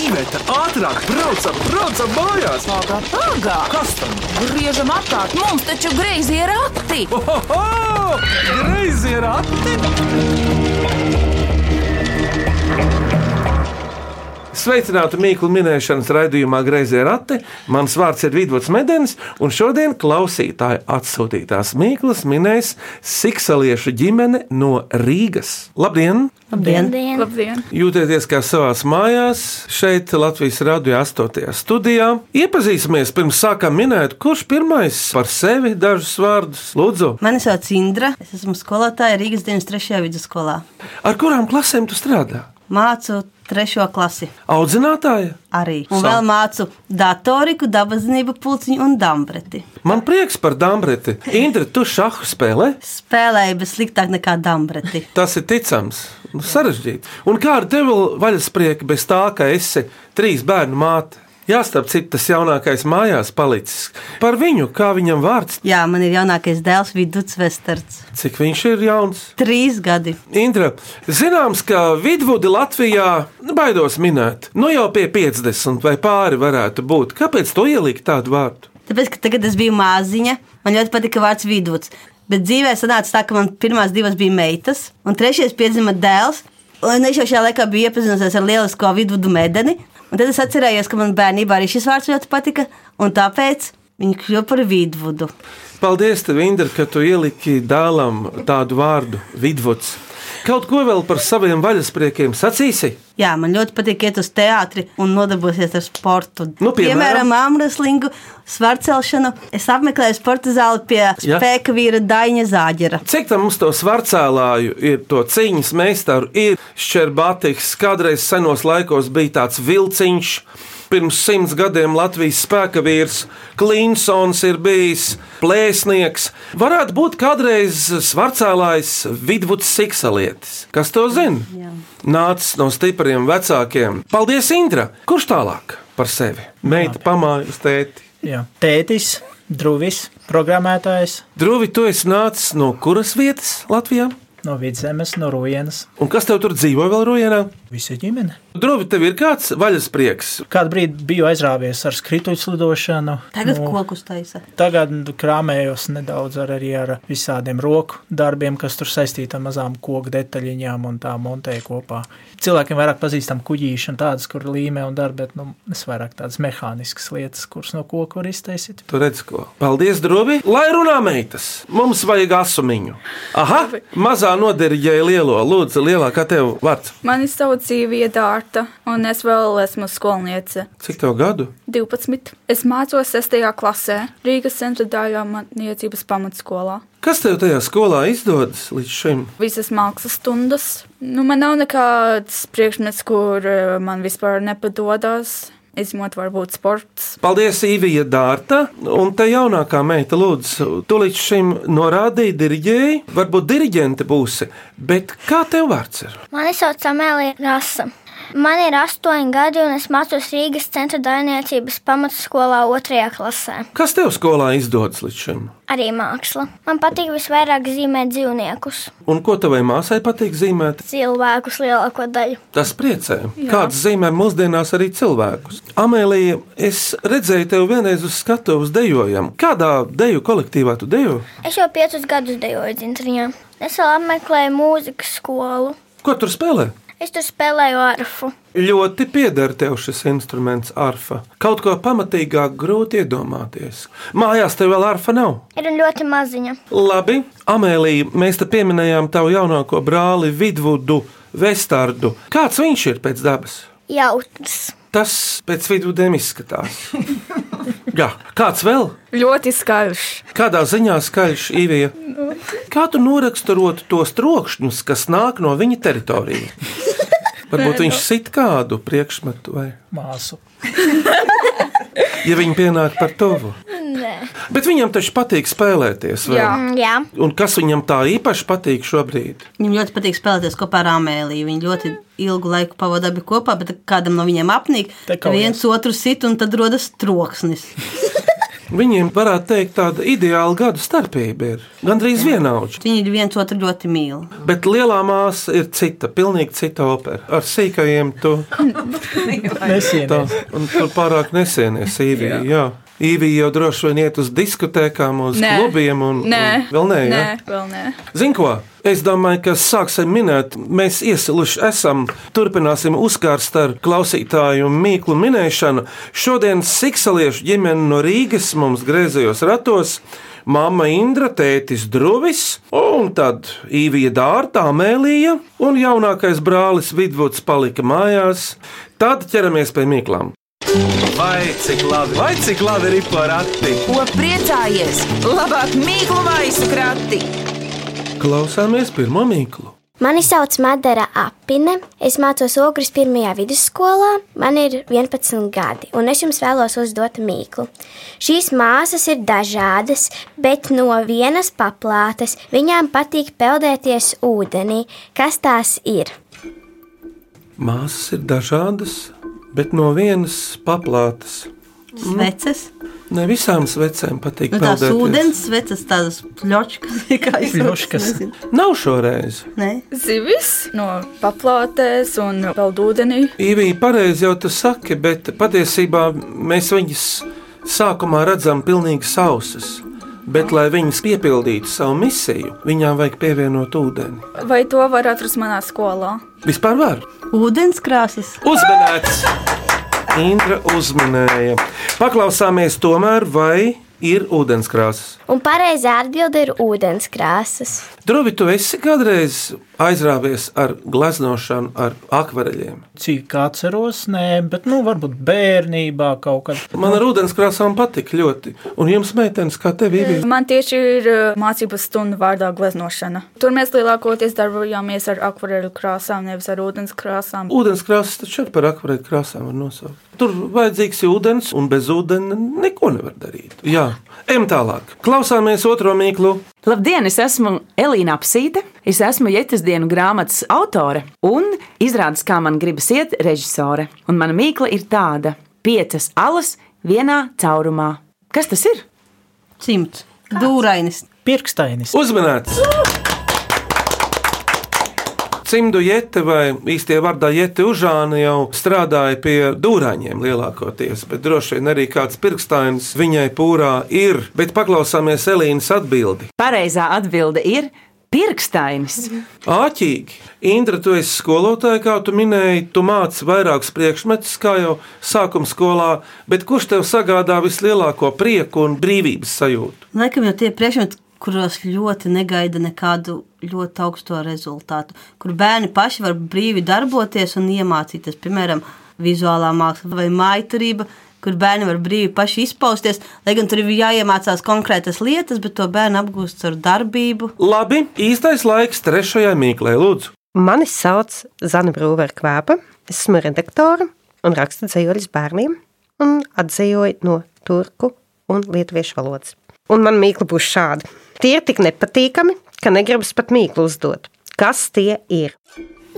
Iveta, ātrāk, braucam, braucam mājās! Pagā, pagā! Kas tam? Griežam apkārt, mums taču greizi ir rati! Ohoho! Greizi ir ati! Sveicināti Mīklu minēšanas raidījumā Greizie rati. Mans vārds ir Vidvuds Medenis, un šodien klausītāju atsūtītās Mīklas minēs Siksaliešu ģimene no Rīgas. Labdien! Labdien! Labdien! Jūtieties kā savās mājās, šeit Latvijas radio 8. studijā. Iepazīsimies pirms sākam minēt, kurš pirmais par sevi dažus vārdus lūdzu. Mani sauc Indra. Es esmu skolotāja Rīgas 93. vidusskolā. Ar kurām klasēm tu strādā? Mācu trešo klasi Audzinātāja? arī. Un Sa- vēl mācu datoriku, dabazinību, pulciņu un dambreti. Man prieks par Dambreti. Indra, tu šahu spēlē? Spēlēju, bet sliktāk nekā dambreti. Tas ir ticams, nu, sarežģīti. Un kā ar tevi vaļasprieki bez tā, ka esi trīs bērnu māte? Jā, starp citu, tas jaunākais mājās palicis. Par viņu, kā viņam vārds, Jā, man ir jaunākais dēls Viduts Vesterts. cik viņš ir jauns. Trīs gadi. Indra, zināms, ka vidvudi Latvijā nu, baidos minēt. Nu jau pie 50 vai pāri varētu būt. Kāpēc to ielikt tādu vārdu? Tāpēc, ka tagad es biju māziņa, man ļoti patika vārds Viduts. Bet dzīvē sanāca tā, ka man pirmās divas bija meitas, un trešais piedzima dēls. Un es jau šajā laikā biju iepazinusies ar lielisko vidvudu medeni. Un tad es atcerējos, ka man bērnībā arī šis vārds ļoti patika, un tāpēc viņi kļuva par vidvudu. Paldies, tev, Indra, ka tu ieliki dēlam tādu vārdu - vidvuds. Kaut ko vēl par saviem vaļaspriekiem sacīsi? Jā, man ļoti patīk iet uz teātri un nodarboties ar sportu. Nu, piemēram? piemēram āmreslingu, svarcelšanu. Es apmeklēju sporta zāli pie Ja. spēka vīra Daņa Zāģera. Cik tam mums to svarcēlāju ir, to cīņas meistaru, ir Šķerbātiks, kādreiz senos laikos bija tāds vilciņš. Pirms simts gadiem Latvijas spēka vīrs Klinsons ir bijis plēsnieks. Varētu būt kādreiz svarcēlājs Vidvuds Siksalietis. Kas to zina? Nācis no stipriem vecākiem. Paldies, Indra! Kurš tālāk par sevi? Meita pamāja uz tēti. Jā. Tētis, druvis, programmētājs Druvi, tu esi nācis no kuras vietas Latvijā? no vidzemes, no Rujienas. Un kas tev tur dzīvo vēl Rojenā? Visa ģimene. Druvi, tev ir kāds vaļasprieks. Kādu brīdi biju aizrāvies ar skrituļu slidošanu. Tagad Nu, kokus taisa. Tagad krāmējos nedaudz ar, arī ar visādiem roku darbiem, kas tur saistīti ar mazām koku detaļiņām un tā montēju kopā. Cilvēkiem vairāk pazīstam kuģīšanu, tādas, kur līmē un darbi, bet nu, es vairāk tādas mehāniskas lietas, kuras no koka var iztaisīt. Tu redz, ko. Paldies, Druvi. Lai runā meitas, mums vajag asumiņu. Aha, mazā noderīgēja lielo. Lūdzu, lielākā tev vārds. Mani sauc Īvija Dārta, un es vēl esmu skolniece. Cik tev gadu? 12. Es mācos 6. klasē Rīgas centra daļā mācības pamatskolā. Kas tev tajā skolā izdodas līdz šim? Visas mākslas stundas. Nu, man nav nekāds priekšmets, kur eh, man vispār nepadodas. Izņemot, varbūt sports. Paldies, Īvija Dārta. Un te jaunākā meita, lūdzu, tu līdz šim norādīji, diriģēji. Varbūt diriģente būsi, bet kā tev vārds ir? Mani sauc Amēlija Rasa. Man ir astoņi gadi, un es mācos Rīgas centra daļniecības pamatskolā otrajā klasē. Kas tev skolā izdodas līdz šim? Arī māksla. Man patīk visvairāk zīmēt dzīvniekus, Un ko tavai māsai patīk zīmēt? cilvēkus lielāko daļu. Tas priecē. Kāds zīmē mūsdienās arī cilvēkus. Amēlija, es redzēju tevi vienreiz uz skatuves dejojam. Kādā deju kolektīvā tu dejo? Es jau piecus gadus dejoju dzintriņā. Es vēl apmeklēju mūzikas skolu. Ko tur spēlē? Es tur spēlēju arfu. Ļoti pieder tev šis instruments, arfa. Kaut ko pamatīgāk grūti iedomāties. Mājās tev vēl arfa nav. Ir ļoti maziņa. Labi, Amēlija, mēs te pieminējām tavu jaunāko brāli Vidvudu Vestardu. Kāds viņš ir pēc dabas? Jautrs. Tas pēc vidudiem izskatās. Jā, kāds vēl? Ļoti skaļš. Kādā ziņā skaļš īvija? Kā tu noraksturotu tos trokšņus, kas nāk no viņa teritorijas? Varbūt viņš sit kādu priekšmetu vai Māsu. ja viņi pienāk par tuvu. Nē. Bet viņam taču patīk spēlēties. vai? Jā. Jā. Un kas viņam tā īpaši patīk šobrīd? Viņam ļoti patīk spēlēties kopā ar Amēliju. Viņi ļoti ilgu laiku pavadīja abi kopā, bet kādam no viņiem apnīk, tad viens otru sit un tad rodas troksnis. Viņiem varētu teikt, tāda ideāla gadu starpība ir. Gandrīz vienaudža. Viņi viens otru ļoti mīl. Bet lielā māsa ir cita, pilnīgi cita opera. Ar sīkajiem tu Nesienies. un tur pārāk nesienies īvija. Jā. Īvija jau droši vien iet uz diskotēkām, uz Nē. klubiem un, Nē, un vēl nē. nē, jā? vēl nē. Zini, ko? Es domāju, ka sāksim minēt, mēs iesiluši esam, turpināsim uzkārst ar klausītāju mīklu minēšanu. Šodien Siksaliešu ģimene no Rīgas mums griezījos ratos. Māma Indra, tētis Druvis, un tad Īvija Dārta, Amēlija un jaunākais brālis Vidvuds palika mājās. Tad ķeramies pie mīklām. Vai cik labi, vai cik labi ir porati? Ko priecājies? Labāk mīklu maisu krati! Klausāmies pirmo mīklu. Mani sauc Madara Apine. Es mācos Ogres pirmajā vidusskolā. Man ir 11 gadi, un es jums vēlos uzdot mīklu. Šīs māsas ir dažādas, bet no vienas paplātes viņām patīk peldēties ūdenī. Kas tās ir? Māsas ir dažādas, bet no vienas paplātes. Sveces. Ne visām svecēm patīk Nu, tās ūdens sveces, tādas pļočkas. kā nezinu. Nav šoreiz. Nē. Zivis no paplātes un peldūdenī. Īvija pareizi jau tas saka, bet patiesībā mēs viņus sākumā redzam pilnīgi sausas. Bet, lai viņas piepildītu savu misiju, viņām vajag pievienot ūdeni. Vai to var atrast manā skolā? Vispār var. Ūdenskrāsas. Uzmanēts! Indra uzminēja. Paklausāmies tomēr, vai ir ūdenskrāsas. Un pareizā atbilde ir ūdenskrāsas. Drovi, tu esi kādreiz aizrāvies ar gleznošanu, ar akvareļiem. Cik atceros, nē, bet nu, varbūt bērnībā kaut kad. Man ar ūdenskrāsām patika ļoti. Un jums, meitenes, kā tev ir? Man tieši ir uh, mācības stunda vārdā gleznošana. Tur mēs lielākoties darbojāmies ar akvareļu krāsām, nevis ar ūdens krāsām. Ūdenskrāsas taču par akvareļu krāsām var nosaukt. Tur vajadzīgs ir ūdens, un bez ūdens neko nevar darīt. Jā, ejam tālāk. Klausāmies otro mīklu. Labdien, es esmu Elīna Apsīte. Es esmu Jēzus dienu grāmatas autore un izrādes, kā man gribas iet, režisore. Un mana mīkla ir tāda: piecas alas vienā caurumā. Kas tas ir? Cimds. Dūrainis. Pirkstainis. Uzmanīts! Cimdu jēte vai īstie vārdā jēte Užāna jau strādāja pie dūraņiem lielākoties, bet droši vien arī kāds pirkstainis viņai pūrā ir. Bet paklausāmies Elīnas atbildi. Pareizā atbilde ir pirkstainis. Āķīgi. Indra, tu esi skolotāja, kā tu minēji, tu māci vairākus priekšmetus, kā jau sākuma skolā, bet kurš tev sagādā vislielāko prieku un brīvības sajūtu? Laikam jau tie priekšmeti, kuros ļoti negaida nekādu ļoti augsto rezultātu, kur bērni paši var brīvi darboties un iemācīties, piemēram, vizuālā māksla vai maiturība. Kur bērni var brīvi paši izpausties, lai gan tur ir jāiemācās konkrētas lietas, bet to bērnu apgūst ar darbību. Labi, īstais laiks trešajai mīklē, lūdzu. Mani sauc Zana Brūvera Kvēpa. Es esmu redaktore un rakstu dzīsļus bērniem un atzīvoju no turku un lietuviešu valodas. Un man mīkla būs šāda. Tie ir tik nepatīkami, ka negribas pat mīklu uzdot. Kas tie ir?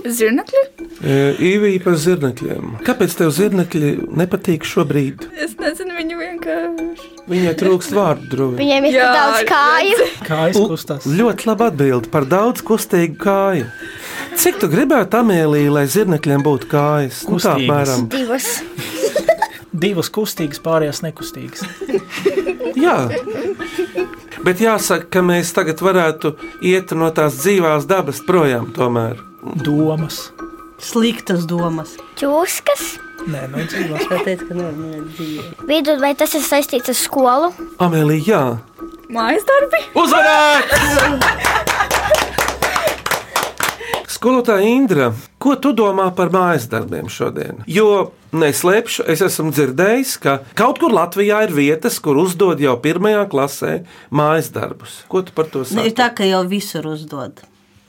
Zirnekļi? E, Īvija par zirnekļiem. Kāpēc tev zirnekļi nepatīk šobrīd? Es nezinu, viņu vienkārši. Viņai trūkst vārdu droši. Viņiem ir Jā, daudz kāju. Kā izkustās? Ļoti labi atbild par daudz kustīgu kāju. Cik tu gribētu, Amēlija, lai zirnekļiem būtu kājas? Nu, tā apmēram. Divas. Divas kustīgas, pārējās nekustīgas. Jā. Bet jāsaka, ka mēs tagad varētu iet no tās dzīvās dabas projām tomēr. Domas. Sliktas domas. Čūskas. Nē, no dzīvās. Kā teica, ka nevar minēt dzīvē. Vidu, vai tas ir saistīts ar skolu? Amēlija, jā. Mājas darbi? Uzvarēt! Skolotāja Indra, ko tu domā par mājas darbiem šodien? Jo neslēpšu, es esmu dzirdējis, ka kaut kur Latvijā ir vietas, kur uzdod jau pirmajā klasē mājas darbus. Ko tu par to Nu, ir saki? tā, ka jau visur uzdod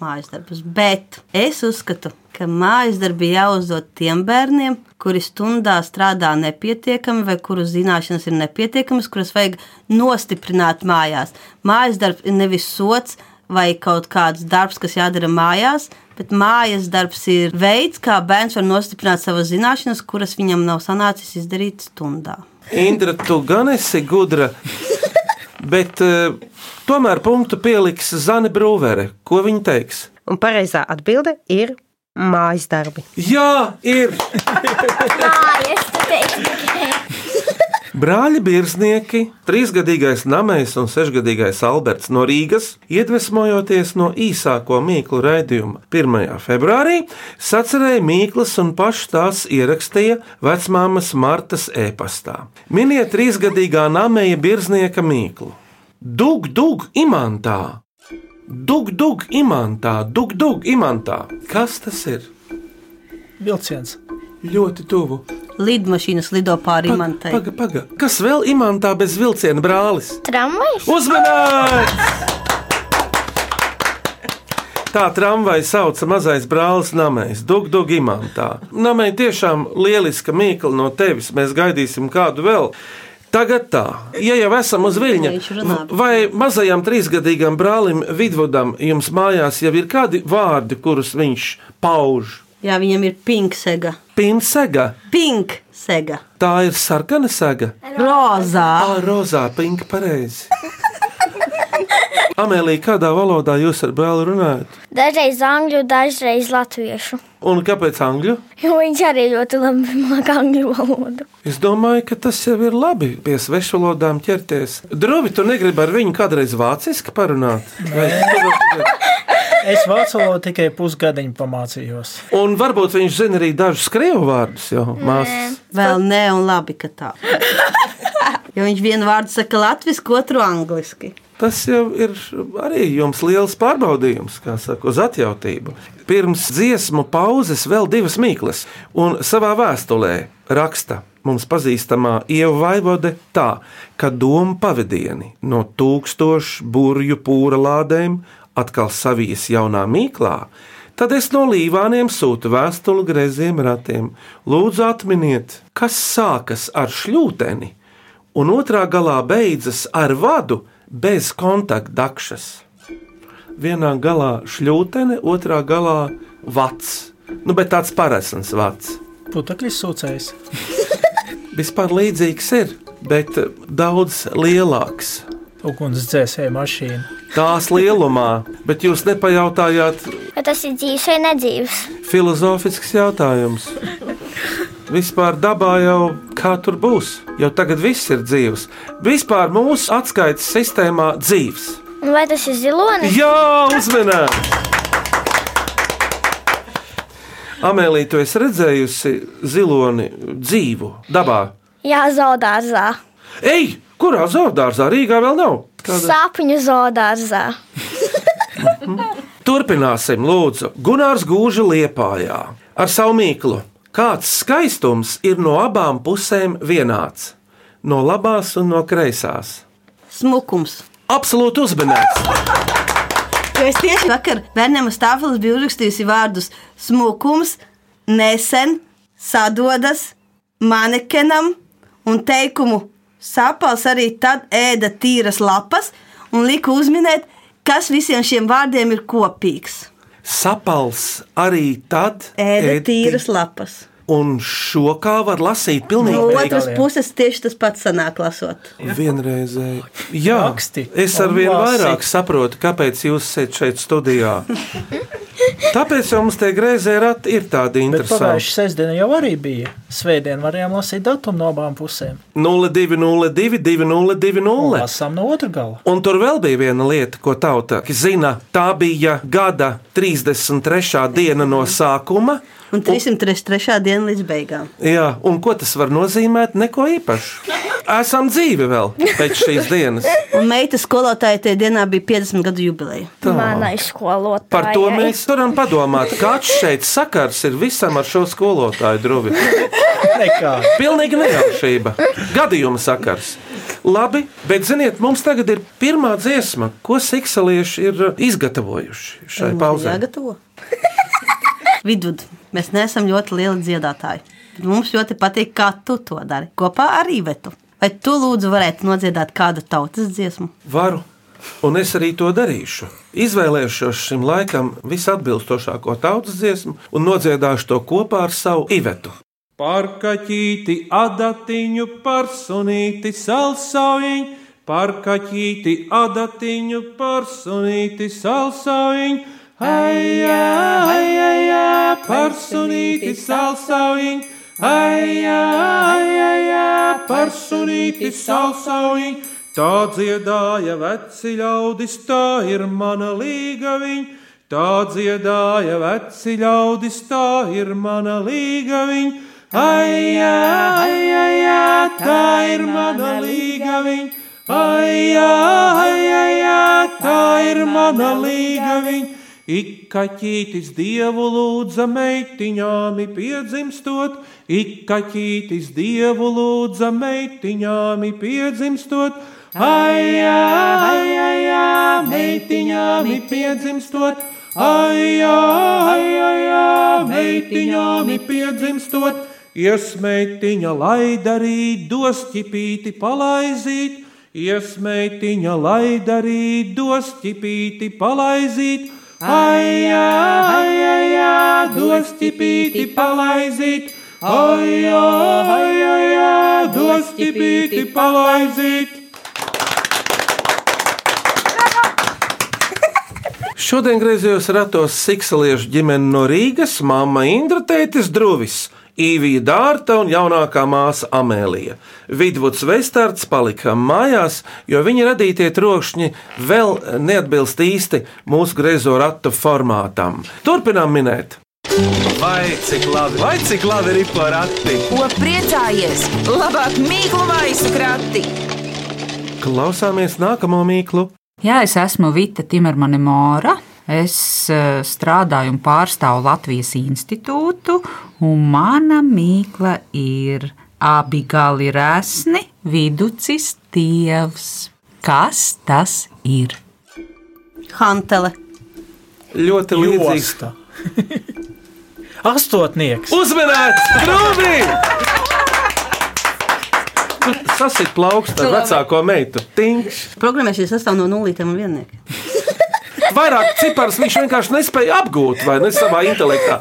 mājas darbus, bet es uzskatu, ka mājas darbi jāuzdod tiem bērniem, kuri stundā strādā nepietiekami, vai kuru zināšanas ir nepietiekamas, kuras vajag nostiprināt mājās. Mājas darbs ir nevis sots, vai kaut kāds darbs, kas jādara mājās. Bet mājas darbs ir veids, kā bērns var nostiprināt savas zināšanas, kuras viņam nav sanācis izdarīt stundā. Indra, tu gan esi gudra, bet uh, tomēr punktu pieliks Zane Brūvere. Ko viņa teiks? Un pareizā atbilde ir mājas darbi. Jā, ir! Mājas, tu teici tikai. Brāļi Birznieki, trīsgadīgais Namējs un sešgadīgais Alberts no Rīgas, iedvesmojoties no īsāko mīklu raidījuma 1. februārī, sacerēja mīklas un paši tās ierakstīja vecmāmas Martas e-pastā. Miniet trīsgadīgā Namēja Birznieka mīklu. Dug, dug, imantā! Dug, dug, imantā, dug, dug, imantā! Kas tas ir? Vilciens. Ļoti tuvu. Lidmašīnas lido pāri imantai. Paga, paga. Kas vēl imantā bez vilciena brālis? Tramvajs? Uzmanīts! Tā tramvaja sauca mazais brālis Namējs, Dug, Dug, Imantā. Namēj tiešām lieliska mīkla no tevis, mēs gaidīsim kādu vēl. Tagad tā, ja jau esam uz viļņa, vai mazajam trīsgadīgam brālim Vidvudam jums mājās jau ir kādi vārdi, kurus viņš pauž? Jā, viņam ir pink sega. Pinsega, Pink sega. tā ir sarkana sega. Rozā. Ah, rozā, pinka, pareizi. Amēlija, kādā valodā jūs ar brāli runājat? Dažreiz angļu, dažreiz latviešu. Un kāpēc angļu? Jo viņš arī ļoti labi māca angļu valodu. Es domāju, ka tas jau ir labi pie svešvalodām ķerties. Drobi, tu negribi ar viņu kādreiz vāciski parunāt? Vai Es vācu valodu tikai pusgadiņu pamācījos. Un varbūt viņš zina arī dažus krievu vārdus, jau māsas. Vēl nē, un labi, ka tā. Jo viņš vienu vārdu saka latviešu, otru angliski. Tas jau ir arī jums liels pārbaudījums, kā saka, uz atjautību. Pirms dziesmu pauzes vēl divas mīklas, un savā vēstulē raksta mums pazīstamā Ieva Vaivode tā, ka doma pavadieni no tūkstošu burju pūra lādēm atkal savijas jaunā mīklā, tad es no līvāniem sūtu vēstuli greziem ratiem. Lūdzu, atminiet, kas sākas ar šļūteni, un otrā galā beidzas ar vadu bez kontaktdakšas. Vienā galā šļūtene, otrā galā vats. Nu, bet tāds parasns vats. Putekļs sūcējs. Vispār līdzīgs ir, bet daudz lielāks. Ugunsdzēsēja mašīna. Tās lielumā, bet jūs nepajautājāt Vai tas ir dzīves vai nedzīves? filozofisks jautājums. Vispār dabā jau kā tur būs, jau tagad viss ir dzīves. Vispār mūsu atskaites sistēmā dzīves. Un vai tas ir zilonis? Jā, uzmanīgi! Amēlija, tu esi redzējusi ziloni dzīvu dabā. Jā, zaudārzā. Ej, kurā zoodārzā Rīgā vēl nav? Sāpņu zaudārzā. Turpināsim, lūdzu. Gunārs gūža liepājā ar savu mīklu. Kāds skaistums ir no abām pusēm vienāds? No labās un no kreisās. Smukums. Absolūti uzmanīgs! Jo es tieši vakar bērniem uz tāfeles biju uzrakstījusi vārdus smukums, nesen, sadodas, manekenam un teikumu sapals arī tad ēda tīras lapas un liku uzminēt, kas visiem šiem vārdiem ir kopīgs. Sapals arī tad Ēda ēd tīras lapas. Un šo kā var lasīt pilnīgi No otras puses tieši tas pats sanāk lasot. Vienreizēji. Jā, Raksti es ar un vien lasi. vairāk saprotu, kāpēc jūs esat šeit studijā. Tāpēc jau mums tie grēzē rati ir tādi Bet interesanti. pagājušā sestdiena jau arī bija. Svētdien varējām lasīt datumu no abām pusēm. 0202, 2020. Lasām no otras gala. Un tur vēl bija viena lieta, ko tauta zina. Tā bija gada 33. diena no sākuma. Un 303. diena līdz beigām. Jā, un ko tas var nozīmēt? Neko īpašu. Esam dzīvi vēl pēc šīs dienas. Un meita skolotāja tajā dienā bija 50 gadu jubileja. Manai skolotājai. Par to mēs varam padomāt. Kāds šeit sakars ir visam ar šo skolotāju druvi? Nekā. Pilnīgi nejaušība. Gadījuma sakars. Labi, bet ziniet, mums tagad ir pirmā dziesma, ko siksalieši ir izgatavojuši šai pauzē. Jāgatavo. Vidud, mēs neesam ļoti lieli dziedātāji. Mums ļoti patīk, kā tu to dari kopā ar Ivetu. Vai tu lūdzu varētu nodziedāt kādu tautas dziesmu? Varu. un es arī to darīšu. Izvēlēšos šim laikam visatbilstošāko tautas dziesmu un nodziedāšu to kopā ar savu Ivetu. Par kaķīti, adatiņu, par sunīti, salsaujiņu, par kaķīti, adatiņu, par sunīti, salsaujiņu. Aijā, aijā, par sunīti, salsaujiņu, aijā, aijā, par sunīti, salsaujiņu. Tā dziedāja veci ļaudis, tā ir mana līgaviņa. Tā dziedāja veci ļaudis, tā ir mana līgaviņa. Aijā, aijā, tā ir mana līgaviņa. Aijā, aijā, tā ir mana līgaviņa. Ik kaķītis dievu lūdza meitiņām piedzimstot, ik kaķītis dievu lūdza meitiņām piedzimstot. Aijā, aijā, meitiņām piedzimstot, aijā, aijā, meitiņām piedzimstot. Iesmeitiņa lai darīt, dos ķipīti palaizīt, iesmeitiņa lai darīt, dos ķipīti palaizīt. Aijā, aijā, dos ķipīti palaizīt, aijā, aijā, dos ķipīti palaizīt. Šodien griezījos ratos Siksaliešu ģimeni no Rīgas, māma Indra tētis Druvis. Īvija Dārta un jaunākā māsa Amēlija. Vidvuds Vestards palika mājās, jo viņa radītie trokšņi vēl neatbilst īsti mūsu griezo ratu formātam. Turpinām minēt! Vai cik labi, vai cik labi ir porakti? Ko priecājies? Labāk mīklu maisu krati! Klausāmies nākamo mīklu! Jā, es esmu Vita Timermane Māra. Es uh, strādāju un pārstāvu Latvijas institūtu, un mana mīkla ir abi gali resni, viducis dievs. Kas tas ir? Hantele. Ļoti līdzīgs. Astotnieks. Uzmanīts! Grūti! Sasit plaukstu ar vecāko meitu. Tinkš! Programmēšana sastāv no nulītēm un vienniekiem. Vairāk ciparus viņš vienkārši nespēja apgūt, vai ne savā intelektā.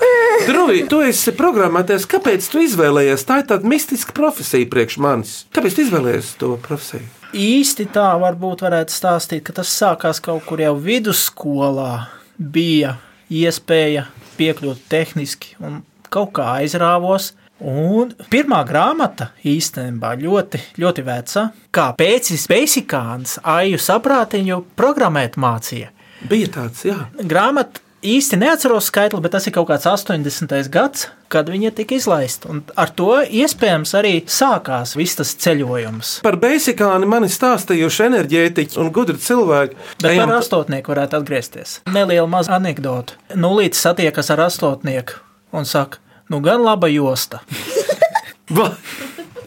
Druvi, tu esi programmēties, kāpēc tu izvēlējies? Tā ir tāda mistiska profesija priekš manis. Kāpēc tu izvēlējies to profesiju? īsti tā varbūt varētu stāstīt, ka tas sākās kaut kur jau vidusskolā. Bija iespēja piekļūt tehniski un kaut kā aizrāvos. Un pirmā grāmata īstenībā ļoti, ļoti veca, kā pēcis Beisikāns Aiju saprātiņu programmēt mācīja. Bija tāds, jā. Grāmata īsti neatceros skaitli, bet tas ir kaut kāds 80. gads, kad viņa tika izlaista. Un ar to iespējams arī sākās viss tas ceļojums. Par beisikāni man ir stāstījuši enerģētiķi un gudri cilvēki. Bet Ejam par pa- astotnieku varētu atgriezties. Neliela maza anekdote. Nulīts satiekas ar astotnieku un saka, nu gan laba josta.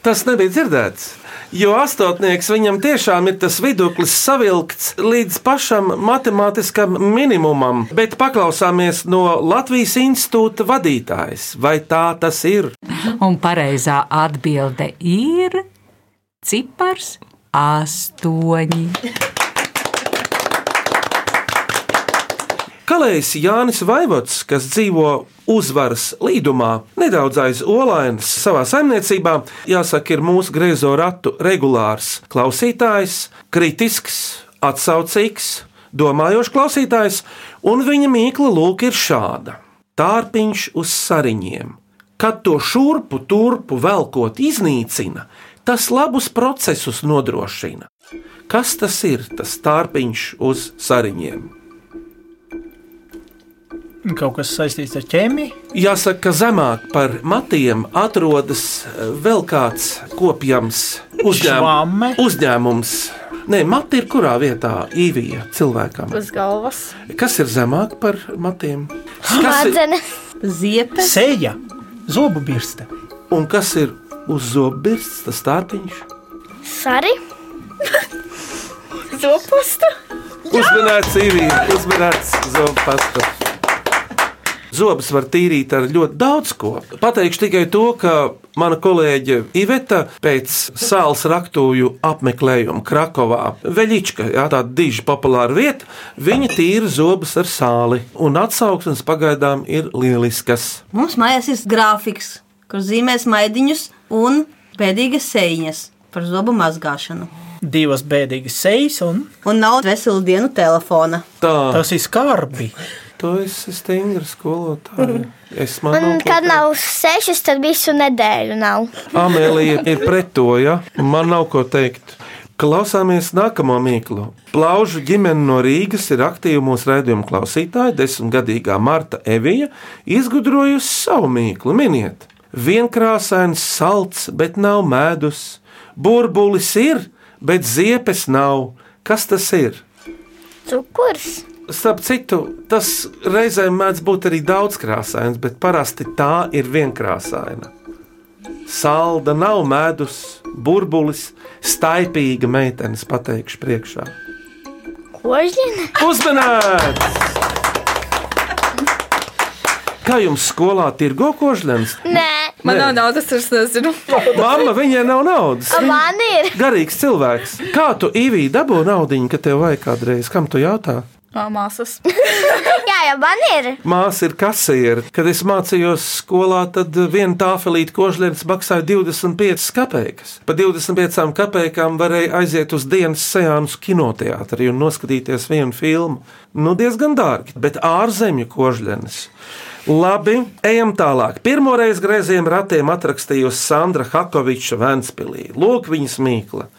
Tas nebija dzirdēts. Jo astotnieks viņam tiešām ir tas viduklis savilkts līdz pašam matemātiskam minimumam, bet paklausāmies no Latvijas institūta vadītājas. Vai tā tas ir? Un pareizā atbilde ir cipars astoņi. Kalējs Jānis Vaivots, kas dzīvo uzvaras līdumā, nedaudz aiz olainas savā saimniecībā, jāsaka, ir mūsu griezo ratu regulārs klausītājs, kritisks, atsaucīgs, domājošs klausītājs, un viņa mīkla lūk ir šāda: Tārpiņš uz sariņiem. Kad to šurpu turpu velkot iznīcina, tas labus procesus nodrošina. Kas tas ir, tas tārpiņš uz sariņiem? Kaut kas saistīts ar ķēmiju. Jāsaka, ka zemāk par matiem atrodas eh, vēl kāds kopjams Švamme? uzņēmums. Nē, mati ir kurā vietā īvija cilvēkam. Uz galvas. Kas ir zemāk par matiem? Kas ir, Madzene. Ziepe. Seja, zobu birste. un kas ir uz zobirsts, tas tārpiņš? Sari. Zopusta. Uzmanīts īvija, uzmanīts zobu pasta. Zobus var tīrīt ar ļoti daudz ko. Pateikšu tikai to, ka mana kolēģe Iveta pēc sāls raktuju apmeklējuma Krakovā, Veļička, jā, tāda diži populāra vieta, viņa tīra zobus ar sāli, un atsauksmes pagaidām ir lieliskas. Mums mājās ir grāfiks, kur zīmēs maidiņus un bēdīgas sēņas par zobu mazgāšanu. Divas bēdīgas sejas, un Un nav veselu dienu telefona. Tā, tas ir skarbi. Tu esi stingra skolotāja. Es man kad nav sešas, tad visu nedēļu nav. Amēlija ir pret to, ja man nav ko teikt. Klausāmies nākamo mīklu. Plaužu ģimene no Rīgas ir aktīva mūsu raidījuma klausītāja. Desmitgadīgā Marta Evija izgudrojusi savu mīklu. Miniet, vienkrāsains salds, bet nav medus. Burbulis ir, bet ziepes nav. Kas tas ir? Cukurs. Starp citu, tas reizēm mēdz būt arī daudzkrāsains, bet parasti tā ir vienkrāsaina. Salda nav medus, burbulis, staipīga meitene, pateikšu priekšā. Kožģina. Uzmanīts! Kā jums skolā tirgo kožļens? Nē, Man Nē. nav naudas, es nezinu. Mamma, viņai nav naudas. man ir. Garīgs cilvēks. Kā tu īvī dabū naudu, kad tev vajag kādreiz? Kam tu jautā? Ā, Māsas. Jā, jā, man ir. Māsa ir kasiere. Kad es mācījos skolā, tad viena tāfelīte kožlienes maksāja 25 kopēkas. Pa 25 kopēkām varēja aiziet uz dienas sejānu kinoteātrī un noskatīties vienu filmu. Nu, diezgan dārgi, bet ārzemju kožlienes. Labi, ejam tālāk. Pirmoreiz grieziem ratiem atrakstījusi Sandra Hakoviča Vēnspilī. Lūk, viņas mīkla.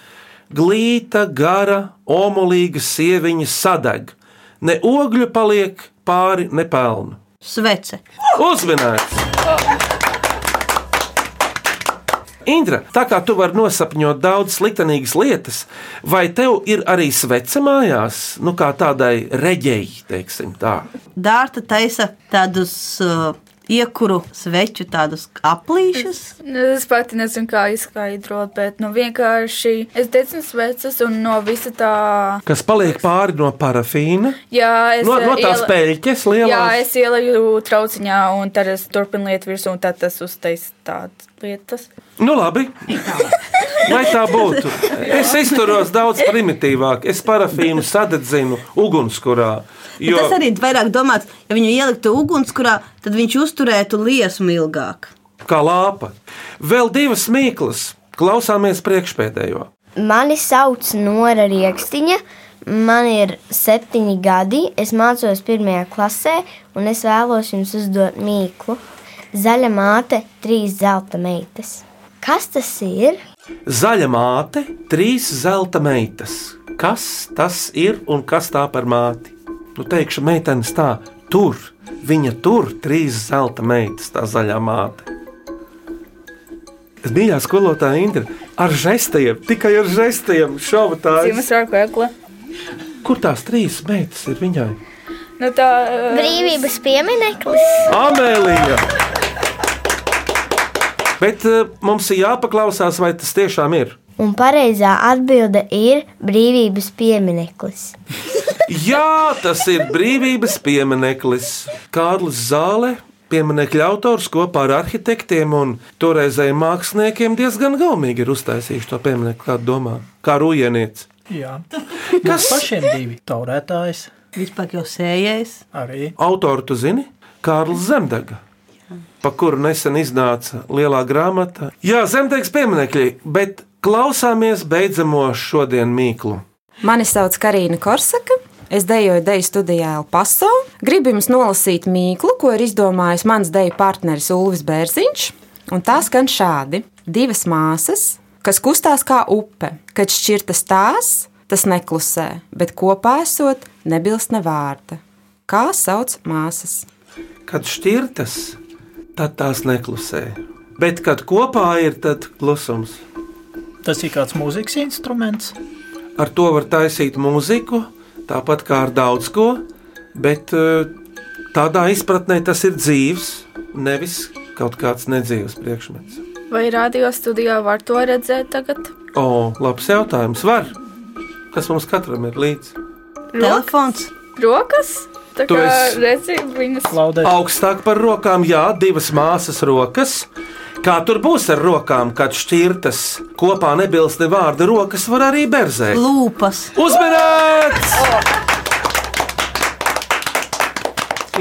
Glīta, gara, omulīga sieviņa sadeg. Ne ogļu paliek pāri, ne pelnu. Svece. Uzmanīts! Indra, tā kā tu vari nosapņot daudz sliktenīgas lietas, vai tev ir arī svece mājās, nu kā tādai reģei, teiksim tā. Dārta taisa tādus uh, iekuru sveču, tādus aplīšus. Es pati nezinu, kā izskaidrot, bet nu, vienkārši es dedzinu sveces un no visa tā. Kas paliek pāri no parafīna, Jā, es, no, no eh, tās iela- peļķes Jā, lielās. es ielaju trauciņā, un tad es turpinu lietu virsū, un tad tas uztais tādas lietas. Nu, labi. Lai tā būtu. Es izturos daudz primitīvāk. Es parafīnu sadedzinu ugunskurā. Jo... Tas arī ir vairāk domāts, ja viņu ieliktu ugunskurā, tad viņš uzturētu liesmu ilgāk. Kā lāpa. Vēl divas mīklas. Klausāmies priekšpēdējo. Mani sauc Nora Rieksniņa. Man ir septiņi gadi. Es mācos pirmajā klasē, un es vēlos jums uzdot mīklu. Zaļa māte, trīs zelta meitas. Kas tas ir? Zaļa māte, trīs zelta meitas. Kas tas ir un kas tā par māti? Nu, teikšu, meitenes tā, tur, viņa tur, trīs zelta meitas, tā zaļā māte. Es mīļā skolotāja Indra, ar žestiem, tikai ar žestiem šova tā. Ziemassvētku ekle. Kur tās trīs meitas ir viņai? Nu, tā uh, Brīvības piemineklis. Amēlija! Bet uh, mums ir jāpaklausās, vai tas tiešām ir. Un pareizā atbilde ir brīvības piemineklis. Jā, tas ir brīvības piemineklis. Kārlis Zāle, pieminekļa autors kopā ar arhitektiem un toreizējiem māksliniekiem diezgan gaumīgi ir uztaisījuši to pieminekli, kā domā, kā rujienietis. Jā, Kas pašiem divi taurētājs Vispār jau sējais. arī. autoru tu zini? Kārlis Zemdega. Pa kuru nesen iznāca lielā grāmata. Jā, zemdegs pieminekļi, bet klausāmies beidzamo šodien mīklu. Mani sauc Karina Korsaka. Es dejoju deju studijā El Paso. Gribu jums nolasīt mīklu, ko ir izdomājis mans deju partneris Ulvis Bērziņš. Un tā skan šādi: divas māsas, kas kustās kā upe, kad šķirtas tās, tas neklusē, bet kopā esot nebilst ne vārda. Kā sauc māsas? Kad šķirtas, tad tās neklusē. Bet, kad kopā ir, tad klusums. Tas ir kāds mūzikas instruments. Ar to var taisīt mūziku, tāpat kā ar daudz ko, bet eh, tādā izpratnē tas ir dzīves, nevis kaut kāds nedzīvs priekšmets. vai radio studijā var to redzēt tagad? O, labs jautājums. Var. Kas mums katram ir līdzi? Telefons. Rokas? Tā Tu kā esi- redzi viņas. Augstāk par rokām, jā, divas māsas rokas. Kā tur būs ar rokām, kad šķirtas kopā nebilst ne vārda, rokas var arī berzēt? Lūpas. Uzmanīts!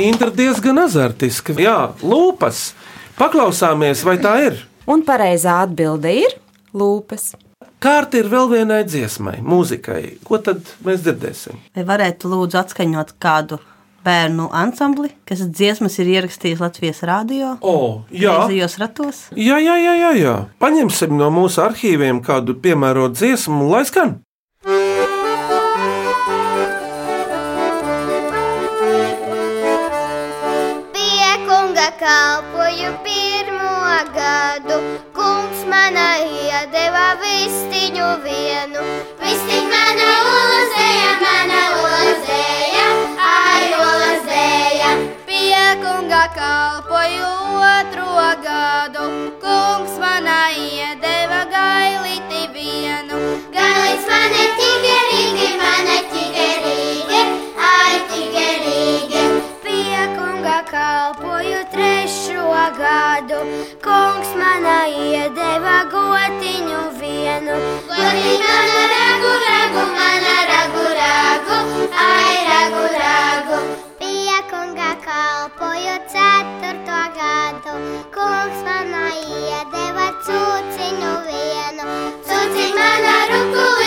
Intra diezgan azartiska. Jā, lūpas. Paklausāmies, vai tā ir? Un pareizā atbilde ir lūpas. Kārta ir vēl vienai dziesmai, mūzikai. Ko tad mēs dzirdēsim? Vai varētu lūdzu atskaņot kādu bērnu ansambli, kas dziesmas ir ierakstījis Latvijas rādio? O, jā. Griezījos ratos. Jā, jā, jā, jā, jā. Paņemsim no mūsu arhīviem kādu piemērotu dziesmu, lai skan. Pie kunga kalpoju pirmo gadu, kungs manā iedeva vistiņu vienu. Vistiņ mana ulazēja, mana kalpoju otro gadu, kungs manā iedeva gailīti vienu. Gailīts man ir tigerīgi, man ir tigerīgi, ai tigerīgi. Pie kunga kalpoju trešo gadu, kungs manā iedeva gotiņu vienu. Gotiņu mana ragu, ragu, mana ragu, ragu, ai ragu, ragu. Pie kunga kalpoju ceturto gadu, kungs manā iedeva cūciņu vienu. Cūciņ mana rukulīte,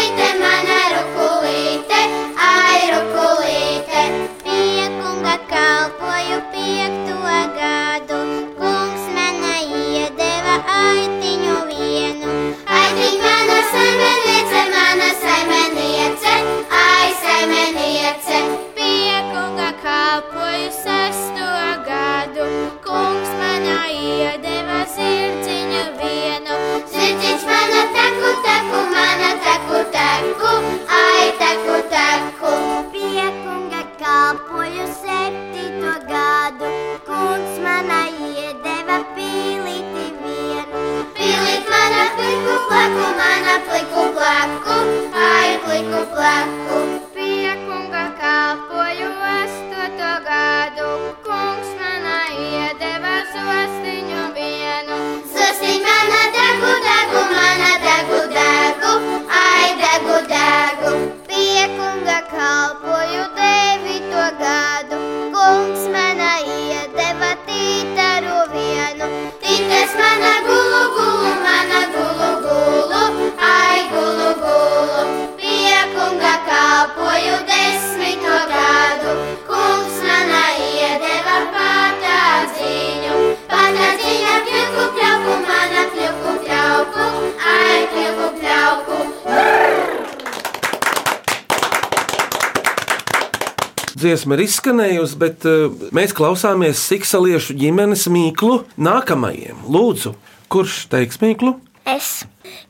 Dziesma ir izskanējusi, bet uh, mēs klausāmies Siksaliešu ģimenes mīklu nākamajiem. Lūdzu, kurš teiks mīklu? Es,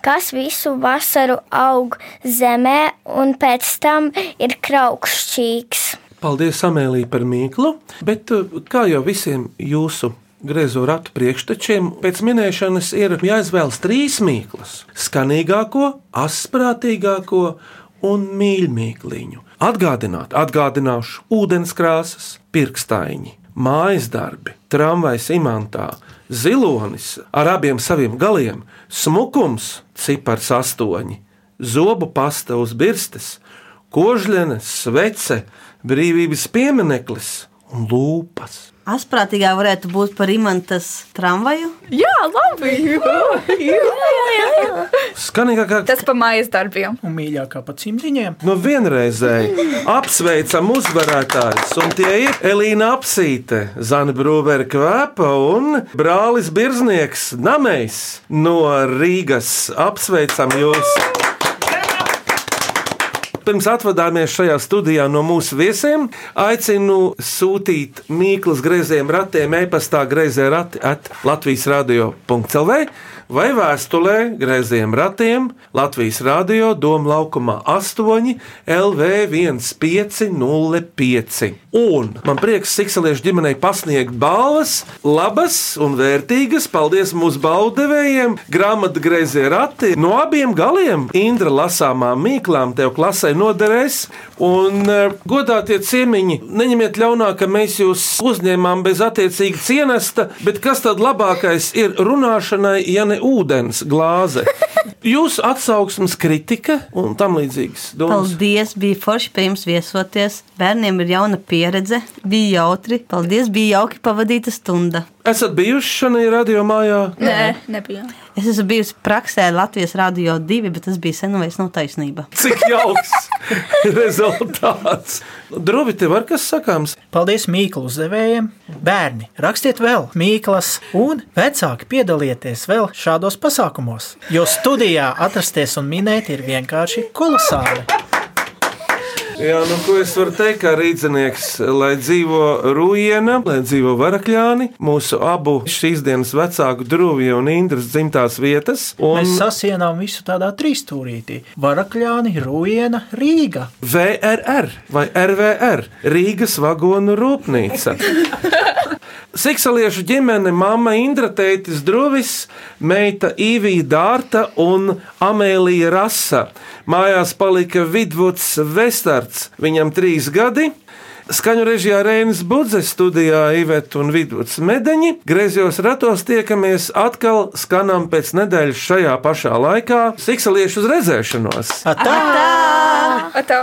kas visu vasaru aug zemē, un pēc tam ir kraukšķīgs. Paldies, Amēlī, par mīklu, bet uh, kā jau visiem jūsu griezo ratu priekštečiem, pēc minēšanas ir jāizvēlas trīs mīklas - skanīgāko, asprātīgāko un mīļākliņu. Atgādināt, atgādināšu ūdenskrāsas, pirkstaiņi, mājas darbi, tramvajs imantā, zilonis ar abiem saviem galiem, smukums, cipars astoņi, zobu pasta uz birstes, kožļene, svece, brīvības piemineklis un lūpas. Asprātīgā varētu būt par imantas tramvaju. Jā, labi. Skanīgākā Tas pa mājas darbiem. Un mīļākā pa cimdiņiem. Nu, vienreizēji apsveicam uzvarētājus, un tie ir Elīna Apsīte, Zana Brūvera Kvēpa un brālis Birznieks Namejs no Rīgas. Apsveicam jūs! Pirms atvadāmies šajā studijā no mūsu viesiem, aicinu sūtīt mīklas greiziem ratiem e-pastā greizē rati at Latvijas radio.clv vai vēstulē greiziem ratiem Latvijas radio Doma laukumā 8 LV1505. Un man prieks Siksaliešu ģimenei pasniegt balvas, labas un vērtīgas. Paldies mūsu baldevējiem, grāmatu greizie rati no abiem galiem. Indra lasāmām mīklām tev klasē noderēs. Un, uh, godātie ciemiņi, neņemiet ļaunā, ka mēs jūs uzņēmām bez attiecīga cienesta, bet kas tad labākais ir runāšanai, ja ne ūdens glāze? Jūsu atsauksmes kritika un tam līdzīgas domas. Paldies, bija forši pie jums viesoties. Bērniem ir jauna pieredze, bija jautri. Paldies, bija jauki pavadīta stunda. Esat bijuši šajā radio mājā? Nē, nebija. Es esmu bijusi praksē Latvijas Rādio 2, bet tas bija senovais no taisnība. Cik jauks rezultāts! Drovi, tev var kas sakāms? Paldies Mīklu uzdevējiem. Bērni, rakstiet vēl Mīklas, un vecāki piedalieties vēl šādos pasākumos, jo studijā atrasties un minēt ir vienkārši kolosāli. Jā, nu, ko es varu teikt, kā rīznieks, lai dzīvo Rūjiena, lai dzīvo Varakļāni, mūsu abu šīs dienas vecāku Drūvija un Indras dzimtās vietas. Un... Mēs sasienām visu tādā trīsstūrītī - Varakļāni, Rūjiena, Rīga. VRR vai RVR - Rīgas vagonu rūpnīca. Siksaliešu ģimene, mamma Indra, tētis Druvis, meita Īvija Dārta un Amēlija Rasa. Mājās palika Vidvuds Vestards, viņam trīs gadi. Skaņu režijā Rēnas Budzes studijā Iveta un Vidvuds Medeņi. Griezos ratos tiekamies atkal skanām pēc nedēļas šajā pašā laikā. Siksaliešu uz redzēšanos! Atā! Atā!